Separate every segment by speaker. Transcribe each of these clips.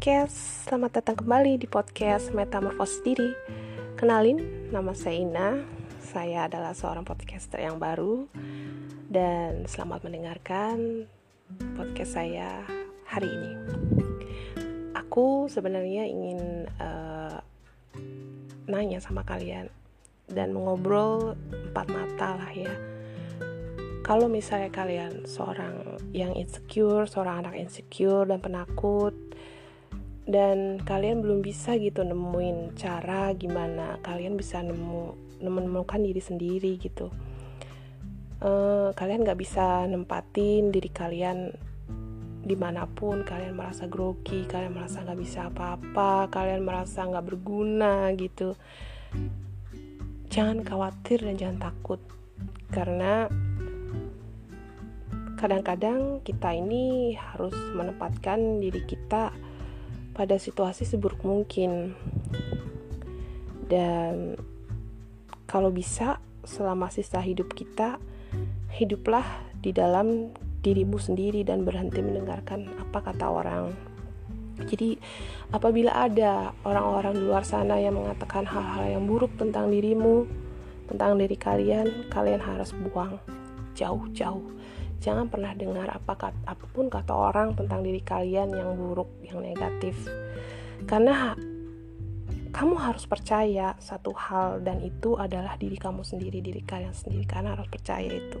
Speaker 1: podcast. Selamat datang kembali di podcast Metamorfosis Diri. Kenalin, nama saya Ina. Saya adalah seorang podcaster yang baru dan selamat mendengarkan podcast saya hari ini. Aku sebenarnya ingin uh, nanya sama kalian dan mengobrol empat mata lah ya kalau misalnya kalian seorang yang insecure, seorang anak insecure dan penakut, dan kalian belum bisa gitu nemuin cara gimana kalian bisa nemu menemukan diri sendiri gitu, uh, kalian nggak bisa nempatin diri kalian di mana pun kalian merasa grogi, kalian merasa nggak bisa apa-apa, kalian merasa nggak berguna gitu. Jangan khawatir dan jangan takut karena kadang-kadang kita ini harus menempatkan diri kita pada situasi seburuk mungkin. Dan kalau bisa selama sisa hidup kita hiduplah di dalam dirimu sendiri dan berhenti mendengarkan apa kata orang. Jadi apabila ada orang-orang di luar sana yang mengatakan hal-hal yang buruk tentang dirimu tentang diri kalian kalian harus buang. Jauh-jauh Jangan pernah dengar apa kata, apa pun kata orang tentang diri kalian yang buruk, yang negatif. Karena kamu harus percaya satu hal dan itu adalah diri kamu sendiri, diri kalian sendiri. Karena harus percaya itu.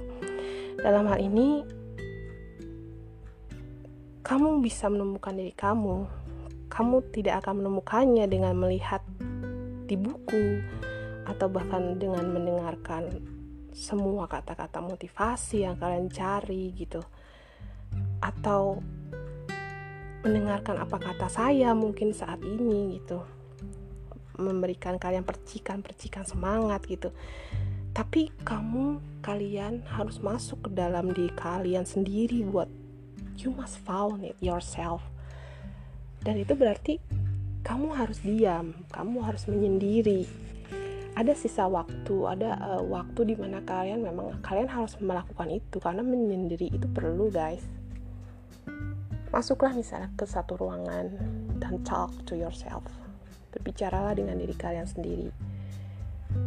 Speaker 1: Dalam hal ini kamu bisa menemukan diri kamu. Kamu tidak akan menemukannya dengan melihat di buku atau bahkan dengan mendengarkan semua kata-kata motivasi yang kalian cari gitu. Atau mendengarkan apa kata saya mungkin saat ini gitu. Memberikan kalian percikan-percikan semangat gitu. Tapi kamu kalian harus masuk ke dalam diri kalian sendiri buat you must found it yourself. Dan itu berarti kamu harus diam kamu harus menyendiri ada sisa waktu, ada uh, waktu di mana kalian memang kalian harus melakukan itu karena menyendiri itu perlu, guys. Masuklah misalnya ke satu ruangan dan talk to yourself. Berbicaralah dengan diri kalian sendiri.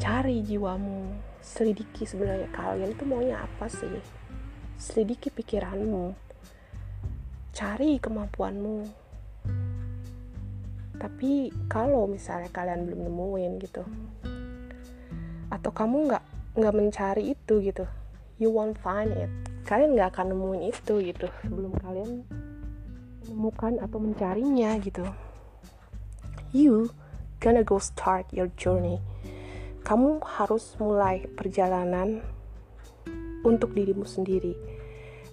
Speaker 1: Cari jiwamu, selidiki sebenarnya kalian itu maunya apa sih? Selidiki pikiranmu. Cari kemampuanmu. Tapi kalau misalnya kalian belum nemuin gitu, atau kamu nggak nggak mencari itu gitu. You won't find it. Kalian nggak akan nemuin itu gitu sebelum kalian menemukan atau mencarinya gitu. You gonna go start your journey. Kamu harus mulai perjalanan untuk dirimu sendiri.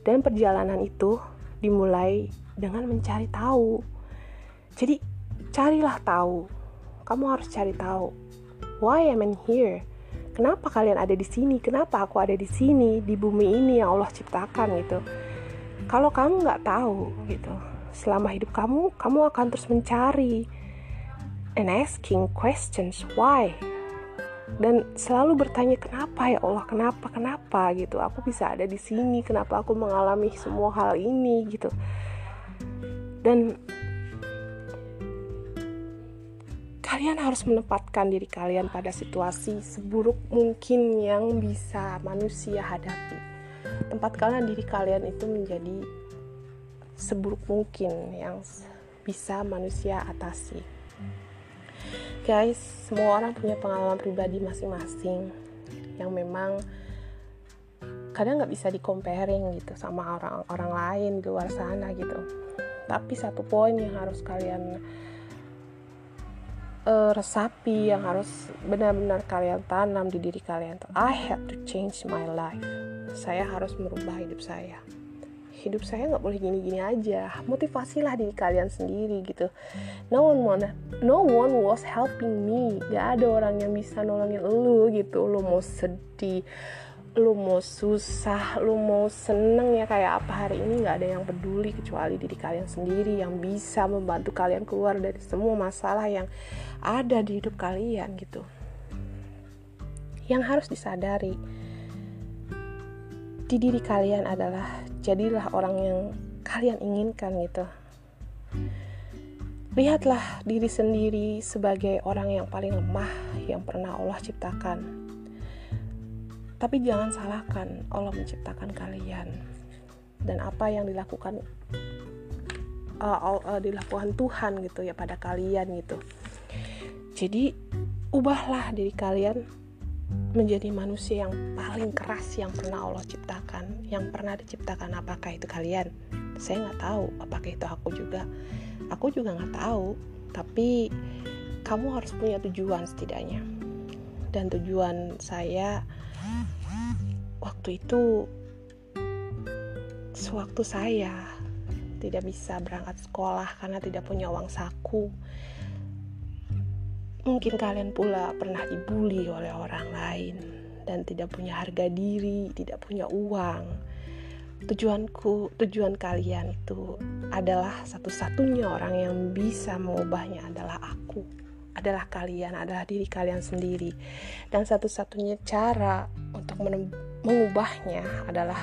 Speaker 1: Dan perjalanan itu dimulai dengan mencari tahu. Jadi carilah tahu. Kamu harus cari tahu. Why am I here kenapa kalian ada di sini? Kenapa aku ada di sini di bumi ini yang Allah ciptakan gitu? Kalau kamu nggak tahu gitu selama hidup kamu kamu akan terus mencari and asking questions why. Dan selalu bertanya kenapa ya Allah? Kenapa? Kenapa? Gitu. Aku bisa ada di sini kenapa aku mengalami semua hal ini gitu. Dan kalian harus menempatkan diri kalian pada situasi seburuk mungkin yang bisa manusia hadapi. Tempatkanlah diri kalian itu menjadi seburuk mungkin yang bisa manusia atasi. Guys, semua orang punya pengalaman pribadi masing-masing yang memang kadang nggak bisa di comparing gitu sama orang-orang lain di luar sana gitu. Tapi satu poin yang harus kalian uh, resapi yang harus benar-benar kalian tanam di diri kalian. Tuh I have to change my life. Saya harus merubah hidup saya. Hidup saya nggak boleh gini-gini aja. Motivasilah diri kalian sendiri gitu. No one wanna, no one was helping me. Gak ada orang yang bisa nolongin lu gitu. Lu mau sedih lu mau susah, lu mau seneng ya kayak apa hari ini nggak ada yang peduli kecuali diri kalian sendiri yang bisa membantu kalian keluar dari semua masalah yang ada di hidup kalian gitu. Yang harus disadari di diri kalian adalah jadilah orang yang kalian inginkan gitu. lihatlah diri sendiri sebagai orang yang paling lemah yang pernah Allah ciptakan. Tapi jangan salahkan Allah menciptakan kalian. Dan apa yang dilakukan uh, uh, dilakukan Tuhan gitu ya pada kalian gitu. Jadi ubahlah diri kalian menjadi manusia yang paling keras yang pernah Allah ciptakan yang pernah diciptakan. Apakah itu kalian? Saya nggak tahu. Apakah itu aku juga? Aku juga nggak tahu. Tapi kamu harus punya tujuan setidaknya. Dan tujuan saya waktu itu sewaktu saya tidak bisa berangkat sekolah karena tidak punya uang saku Mungkin kalian pula pernah dibully oleh orang lain dan tidak punya harga diri, tidak punya uang. Tujuanku, tujuan kalian itu adalah satu-satunya orang yang bisa mengubahnya adalah aku, adalah kalian, adalah diri kalian sendiri. Dan satu-satunya cara untuk mengubahnya adalah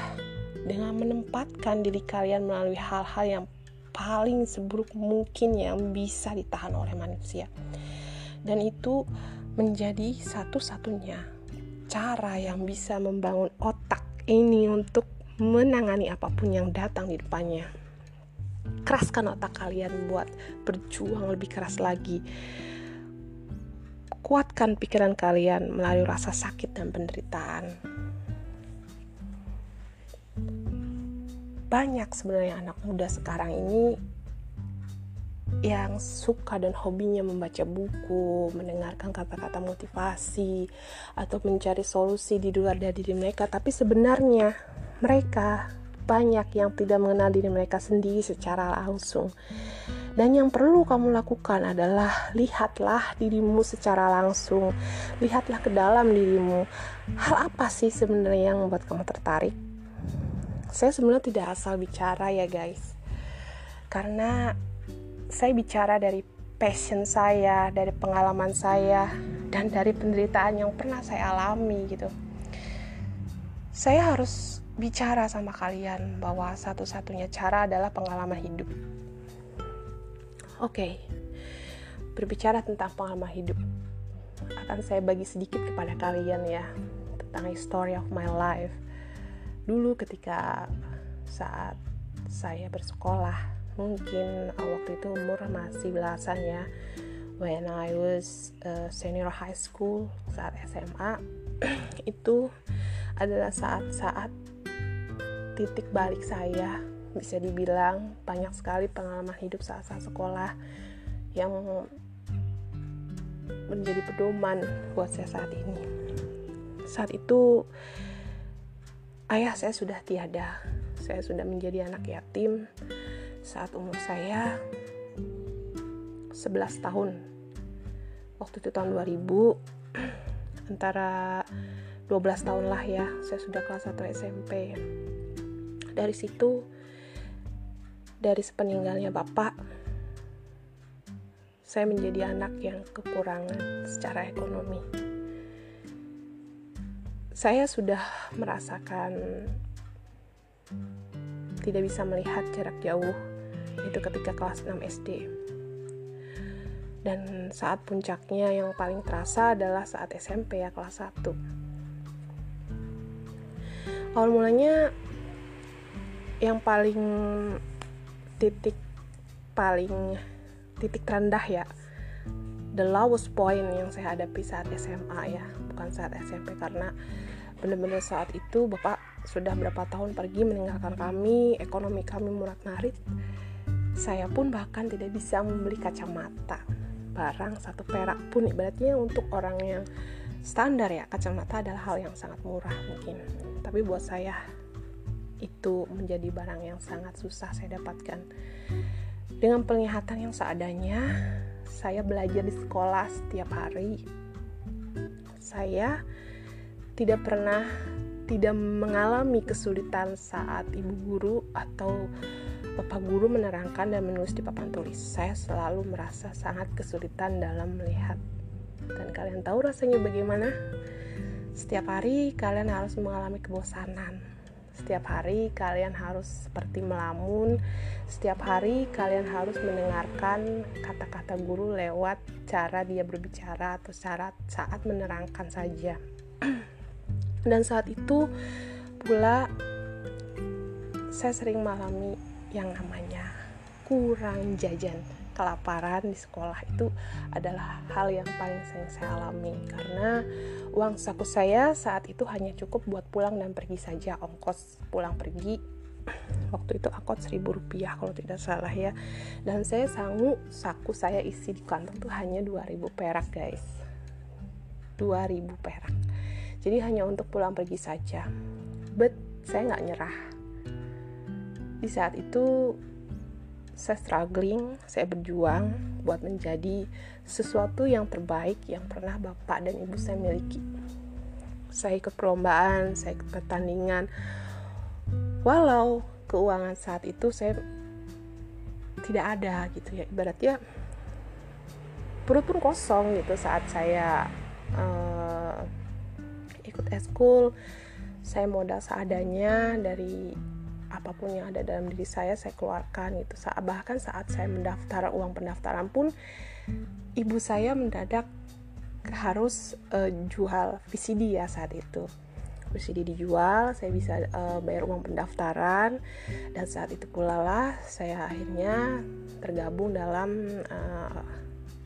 Speaker 1: dengan menempatkan diri kalian melalui hal-hal yang paling seburuk mungkin yang bisa ditahan oleh manusia dan itu menjadi satu-satunya cara yang bisa membangun otak ini untuk menangani apa pun yang datang di depannya. Keraskan otak kalian buat berjuang lebih keras lagi. Kuatkan pikiran kalian melalui rasa sakit dan penderitaan. Banyak sebenarnya anak muda sekarang ini yang suka dan hobinya membaca buku, mendengarkan kata-kata motivasi, atau mencari solusi di luar dari diri mereka, tapi sebenarnya mereka banyak yang tidak mengenal diri mereka sendiri secara langsung. Dan yang perlu kamu lakukan adalah lihatlah dirimu secara langsung, lihatlah ke dalam dirimu. Hal apa sih sebenarnya yang membuat kamu tertarik? Saya sebenarnya tidak asal bicara ya guys, karena saya bicara dari passion saya, dari pengalaman saya, dan dari penderitaan yang pernah saya alami gitu. Saya harus bicara sama kalian bahwa satu-satunya cara adalah pengalaman hidup. Oke, okay. berbicara tentang pengalaman hidup, akan saya bagi sedikit kepada kalian ya tentang history of my life. Dulu ketika saat saya bersekolah mungkin uh, waktu itu umur masih belasan ya when I was uh, senior high school saat SMA itu adalah saat-saat titik balik saya bisa dibilang banyak sekali pengalaman hidup saat-saat sekolah yang menjadi pedoman buat saya saat ini. Saat itu ayah saya sudah tiada. Saya sudah menjadi anak yatim. Saat umur saya 11 tahun. Waktu itu tahun 2000 antara 12 tahun lah ya saya sudah kelas 1 SMP dari situ dari sepeninggalnya bapak saya menjadi anak yang kekurangan secara ekonomi. Saya sudah merasakan tidak bisa melihat jarak jauh itu ketika kelas 6 SD dan saat puncaknya yang paling terasa adalah saat SMP ya kelas 1 awal mulanya yang paling titik paling titik terendah ya. The lowest point yang saya hadapi saat SMA ya bukan saat SMP karena benar-benar saat itu bapak sudah berapa tahun pergi meninggalkan kami ekonomi kami murah narik saya pun bahkan tidak bisa membeli kacamata barang satu perak pun. Ibaratnya untuk orang yang standar ya kacamata adalah hal yang sangat murah mungkin. Tapi buat saya itu menjadi barang yang sangat susah saya dapatkan dengan penglihatan yang seadanya saya belajar di sekolah setiap hari saya tidak pernah tidak mengalami kesulitan saat ibu guru atau Bapak guru menerangkan dan menulis di papan tulis. Saya selalu merasa sangat kesulitan dalam melihat. Dan kalian tahu rasanya bagaimana? Setiap hari kalian harus mengalami kebosanan. Setiap hari kalian harus seperti melamun. Setiap hari kalian harus mendengarkan kata-kata guru lewat cara dia berbicara atau cara saat menerangkan saja. Dan saat itu pula saya sering mengalami yang namanya kurang jajan kelaparan di sekolah itu adalah hal yang paling sering saya alami. Karena uang saku saya saat itu hanya cukup buat pulang dan pergi saja. Ongkos pulang pergi. Waktu itu akot seribu rupiah kalau tidak salah ya. Dan saya sanggup saku saya isi di kantong tuh hanya 2000 perak guys. 2000 perak. Jadi hanya untuk pulang pergi saja. But saya nggak nyerah. Di saat itu saya struggling, saya berjuang buat menjadi sesuatu yang terbaik yang pernah bapak dan ibu saya miliki. Saya ikut perlombaan, saya ikut pertandingan. Walau keuangan saat itu saya tidak ada gitu ya, ibaratnya perut pun kosong gitu saat saya uh, ikut eskul. Saya modal seadanya dari apa pun yang ada dalam diri saya saya keluarkan gitu. Bahkan saat saya mendaftar uang pendaftaran pun ibu saya mendadak harus uh, jual VCD ya saat itu. VCD dijual saya bisa uh, bayar uang pendaftaran. Dan saat itu pula lah saya akhirnya tergabung dalam uh,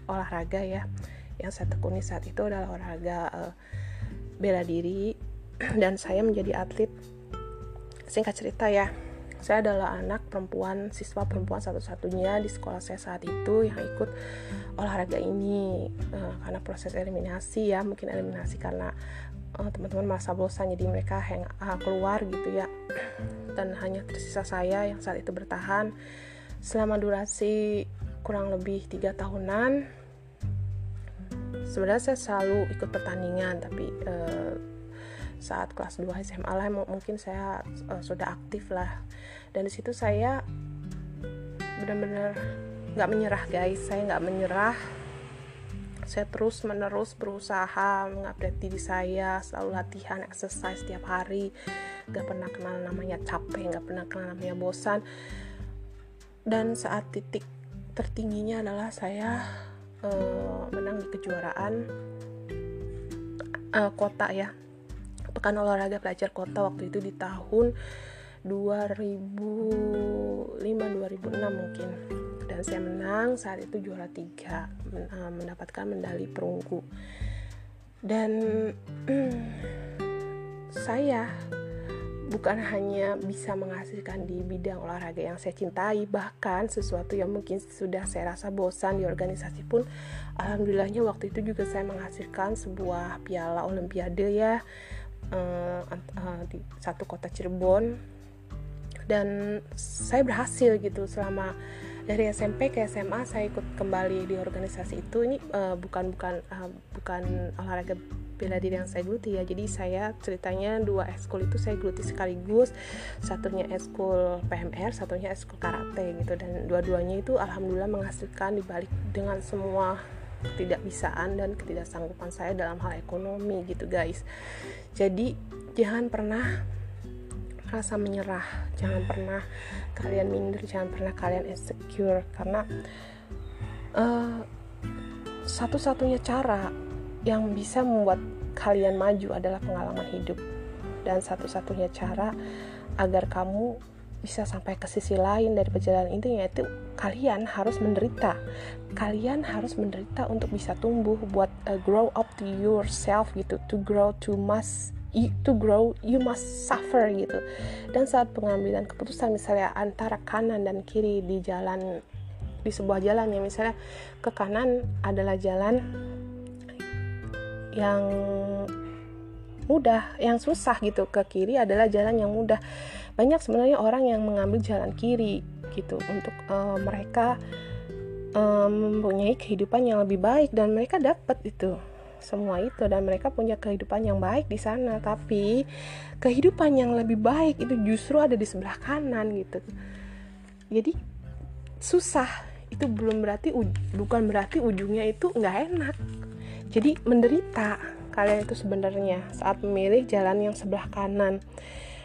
Speaker 1: olahraga ya. Yang saya tekuni saat itu adalah olahraga uh, bela diri. Dan saya menjadi atlet singkat cerita ya saya adalah anak perempuan siswa perempuan satu-satunya di sekolah saya saat itu yang ikut olahraga ini. Uh, karena proses eliminasi ya mungkin eliminasi karena uh, teman-teman merasa bosan jadi mereka hang uh, keluar gitu ya. Dan hanya tersisa saya yang saat itu bertahan selama durasi kurang lebih tiga tahunan. Sebenarnya saya selalu ikut pertandingan tapi uh, saat kelas 2 SMA lah mungkin saya uh, sudah aktif lah. Dan di situ saya benar-benar nggak menyerah guys. Saya nggak menyerah. Saya terus menerus berusaha mengupdate diri saya selalu latihan exercise setiap hari. Nggak pernah kenal namanya capek nggak pernah kenal namanya bosan. Dan saat titik tertingginya adalah saya uh, menang di kejuaraan uh, kota ya pekan olahraga pelajar kota waktu itu di tahun 2005 2006 mungkin. Dan saya menang saat itu juara tiga eh, mendapatkan medali perunggu. Dan saya bukan hanya bisa menghasilkan di bidang olahraga yang saya cintai, bahkan sesuatu yang mungkin sudah saya rasa bosan di organisasi pun, alhamdulillahnya waktu itu juga saya menghasilkan sebuah piala olimpiade ya, uh, di satu kota Cirebon. Dan saya berhasil gitu. Selama dari SMP ke SMA saya ikut kembali di organisasi itu. Ini uh, bukan bukan uh, bukan olahraga bela diri yang saya geluti ya. Jadi saya ceritanya dua ekskul itu saya geluti sekaligus. Satunya ekskul PMR satunya ekskul karate gitu. Dan dua-duanya itu alhamdulillah menghasilkan dibalik dengan semua ketidakbisaan dan ketidaksanggupan saya dalam hal ekonomi gitu guys. Jadi jangan pernah merasa menyerah. Jangan pernah kalian minder jangan pernah kalian insecure. Karena uh, satu-satunya cara yang bisa membuat kalian maju adalah pengalaman hidup. Dan satu-satunya cara agar kamu bisa sampai ke sisi lain dari perjalanan itu yaitu kalian harus menderita. Kalian harus menderita untuk bisa tumbuh buat uh, grow up to yourself gitu to grow to must to grow you must suffer gitu. Dan saat pengambilan keputusan misalnya antara kanan dan kiri di jalan di sebuah jalan ya misalnya ke kanan adalah jalan yang mudah yang susah gitu ke kiri adalah jalan yang mudah banyak sebenarnya orang yang mengambil jalan kiri gitu untuk uh, mereka um, mempunyai kehidupan yang lebih baik dan mereka dapat itu semua itu dan mereka punya kehidupan yang baik di sana. Tapi kehidupan yang lebih baik itu justru ada di sebelah kanan gitu. Jadi susah itu belum berarti bukan berarti ujungnya itu nggak enak. Jadi menderita kalian itu sebenarnya saat memilih jalan yang sebelah kanan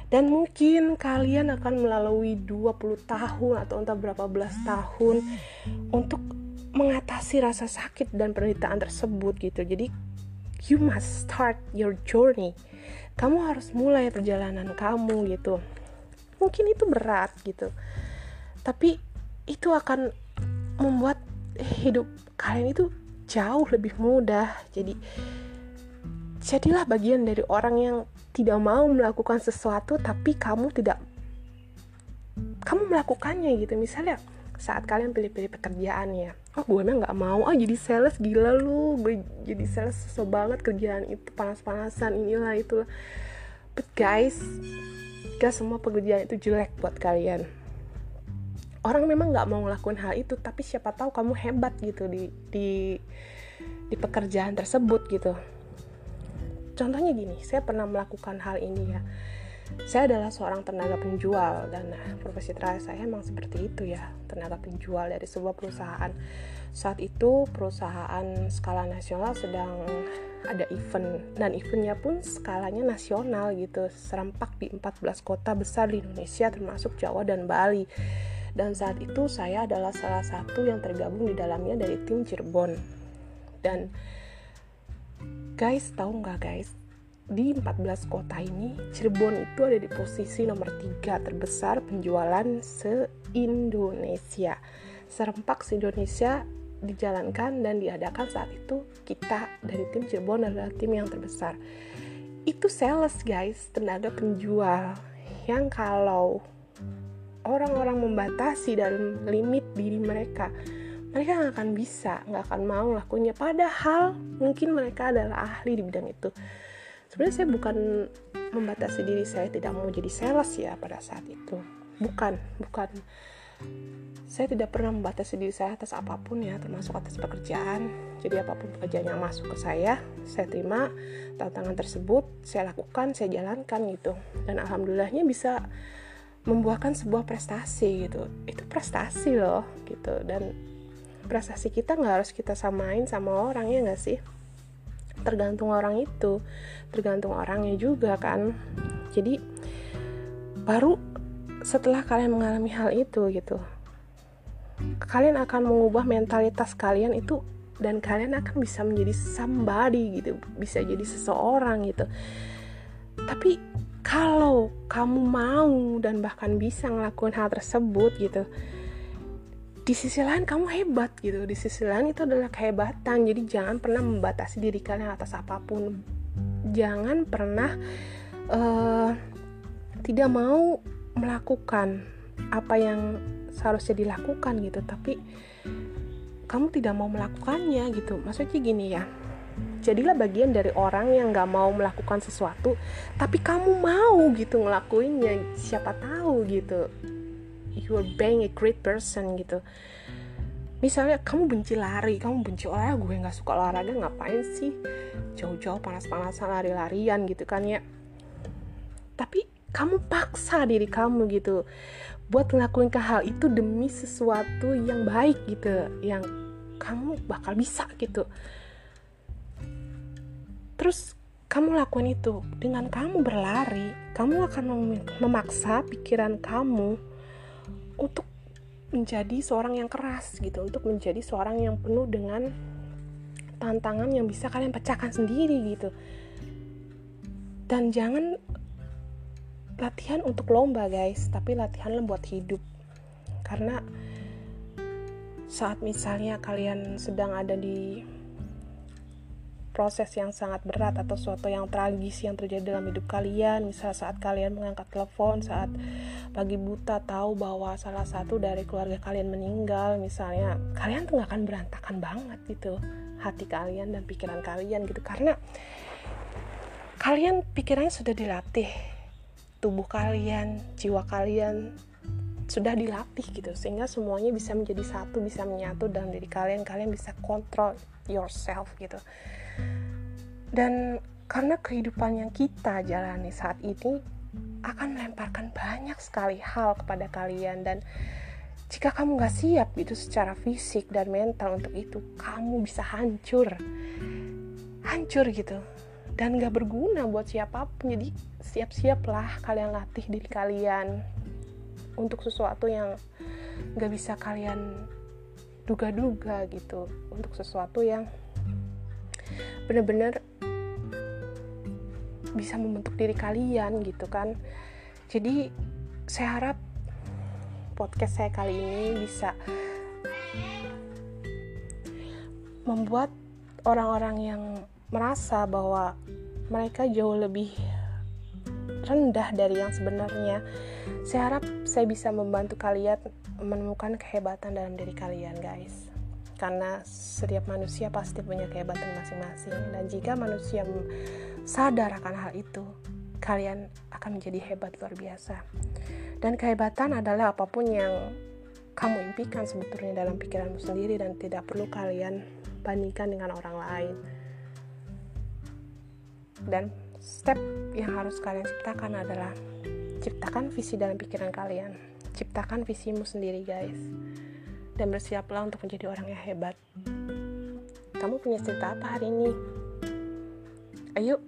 Speaker 1: dan mungkin kalian akan melalui 20 tahun atau entah berapa belas tahun untuk mengatasi rasa sakit dan penderitaan tersebut gitu. Jadi you must start your journey. Kamu harus mulai perjalanan kamu gitu. Mungkin itu berat gitu. Tapi itu akan membuat hidup kalian itu jauh lebih mudah. Jadi jadilah bagian dari orang yang tidak mau melakukan sesuatu tapi kamu tidak kamu melakukannya gitu. Misalnya saat kalian pilih-pilih pekerjaan ya oh gue emang nggak mau ah jadi sales gila lu gue jadi sales susah banget kerjaan itu panas-panasan inilah itulah. But guys gak semua pekerjaan itu jelek buat kalian. Orang memang nggak mau ngelakuin hal itu tapi siapa tahu kamu hebat gitu di di di pekerjaan tersebut gitu contohnya gini saya pernah melakukan hal ini ya. Saya adalah seorang tenaga penjual dan nah, profesi terakhir saya emang seperti itu ya tenaga penjual dari sebuah perusahaan. Saat itu perusahaan skala nasional sedang ada event dan eventnya pun skalanya nasional gitu serempak di 14 kota besar di Indonesia termasuk Jawa dan Bali. Dan saat itu saya adalah salah satu yang tergabung di dalamnya dari tim Cirebon. Dan Guys, tahu nggak guys? Di 14 kota ini, Cirebon itu ada di posisi nomor 3 terbesar penjualan se-Indonesia. Serempak se-Indonesia dijalankan dan diadakan saat itu kita dari tim Cirebon adalah tim yang terbesar. Itu sales guys, tenaga penjual yang kalau orang-orang membatasi dalam limit diri mereka mereka nggak akan bisa nggak akan mau lakunya padahal mungkin mereka adalah ahli di bidang itu. Sebenarnya saya bukan membatasi diri saya tidak mau jadi sales ya pada saat itu. Bukan bukan. Saya tidak pernah membatasi diri saya atas apa pun ya termasuk atas pekerjaan. Jadi apa pun pekerjaan yang masuk ke saya saya terima. Tantangan tersebut saya lakukan saya jalankan gitu. Dan alhamdulillahnya bisa membuahkan sebuah prestasi gitu. Itu prestasi loh gitu. Dan prestasi kita nggak harus kita samain sama orang ya nggak sih? Tergantung orang itu tergantung orangnya juga kan. Jadi baru setelah kalian mengalami hal itu gitu kalian akan mengubah mentalitas kalian itu dan kalian akan bisa menjadi somebody gitu bisa jadi seseorang gitu. Tapi kalau kamu mau dan bahkan bisa ngelakuin hal tersebut gitu di sisi lain kamu hebat gitu. Di sisi lain itu adalah kehebatan. Jadi jangan pernah membatasi diri kalian atas apa pun. Jangan pernah uh, tidak mau melakukan apa yang seharusnya dilakukan gitu. Tapi kamu tidak mau melakukannya gitu. Maksudnya gini ya. Jadilah bagian dari orang yang gak mau melakukan sesuatu tapi kamu mau gitu ngelakuinnya. Siapa tahu gitu you are being a great person gitu. Misalnya kamu benci lari kamu benci olahraga gue nggak suka olahraga ngapain sih? Jauh-jauh panas-panasan lari-larian gitu kan ya. Tapi kamu paksa diri kamu gitu buat ngelakuin ke hal itu demi sesuatu yang baik gitu yang kamu bakal bisa gitu. Terus kamu lakuin itu dengan kamu berlari kamu akan memaksa pikiran kamu untuk menjadi seorang yang keras gitu untuk menjadi seorang yang penuh dengan tantangan yang bisa kalian pecahkan sendiri gitu. Dan jangan latihan untuk lomba guys tapi latihan buat hidup. Karena saat misalnya kalian sedang ada di proses yang sangat berat atau sesuatu yang tragis yang terjadi dalam hidup kalian misal saat kalian mengangkat telepon saat pagi buta tahu bahwa salah satu dari keluarga kalian meninggal misalnya kalian tuh gak akan berantakan banget gitu. Hati kalian dan pikiran kalian gitu. Karena kalian pikirannya sudah dilatih. Tubuh kalian jiwa kalian sudah dilatih gitu. Sehingga semuanya bisa menjadi satu bisa menyatu dalam diri kalian. Kalian bisa kontrol yourself gitu. Dan karena kehidupan yang kita jalani saat ini akan melemparkan banyak sekali hal kepada kalian. Dan jika kamu gak siap gitu secara fisik dan mental untuk itu kamu bisa hancur. Hancur gitu. Dan gak berguna buat siapa pun. Jadi siap-siaplah kalian latih diri kalian untuk sesuatu yang gak bisa kalian duga-duga gitu. Untuk sesuatu yang bener-bener bisa membentuk diri kalian gitu kan jadi saya harap podcast saya kali ini bisa membuat orang-orang yang merasa bahwa mereka jauh lebih rendah dari yang sebenarnya. Saya harap saya bisa membantu kalian menemukan kehebatan dalam diri kalian, guys. Karena setiap manusia pasti punya kehebatan masing-masing dan jika manusia sadar akan hal itu, kalian akan menjadi hebat luar biasa. Dan kehebatan adalah apa pun yang kamu impikan sebetulnya dalam pikiranmu sendiri dan tidak perlu kalian bandingkan dengan orang lain. Dan step yang harus kalian ciptakan adalah ciptakan visi dalam pikiran kalian. Ciptakan visimu sendiri, guys. Dan bersiaplah untuk menjadi orang yang hebat. Kamu punya cerita apa hari ini? Ayo,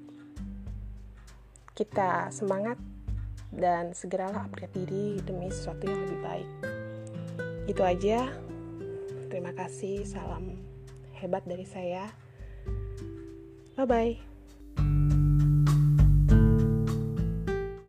Speaker 1: kita semangat dan segeralah upgrade diri demi sesuatu yang lebih baik. Itu aja. Terima kasih. Salam hebat dari saya. Bye bye.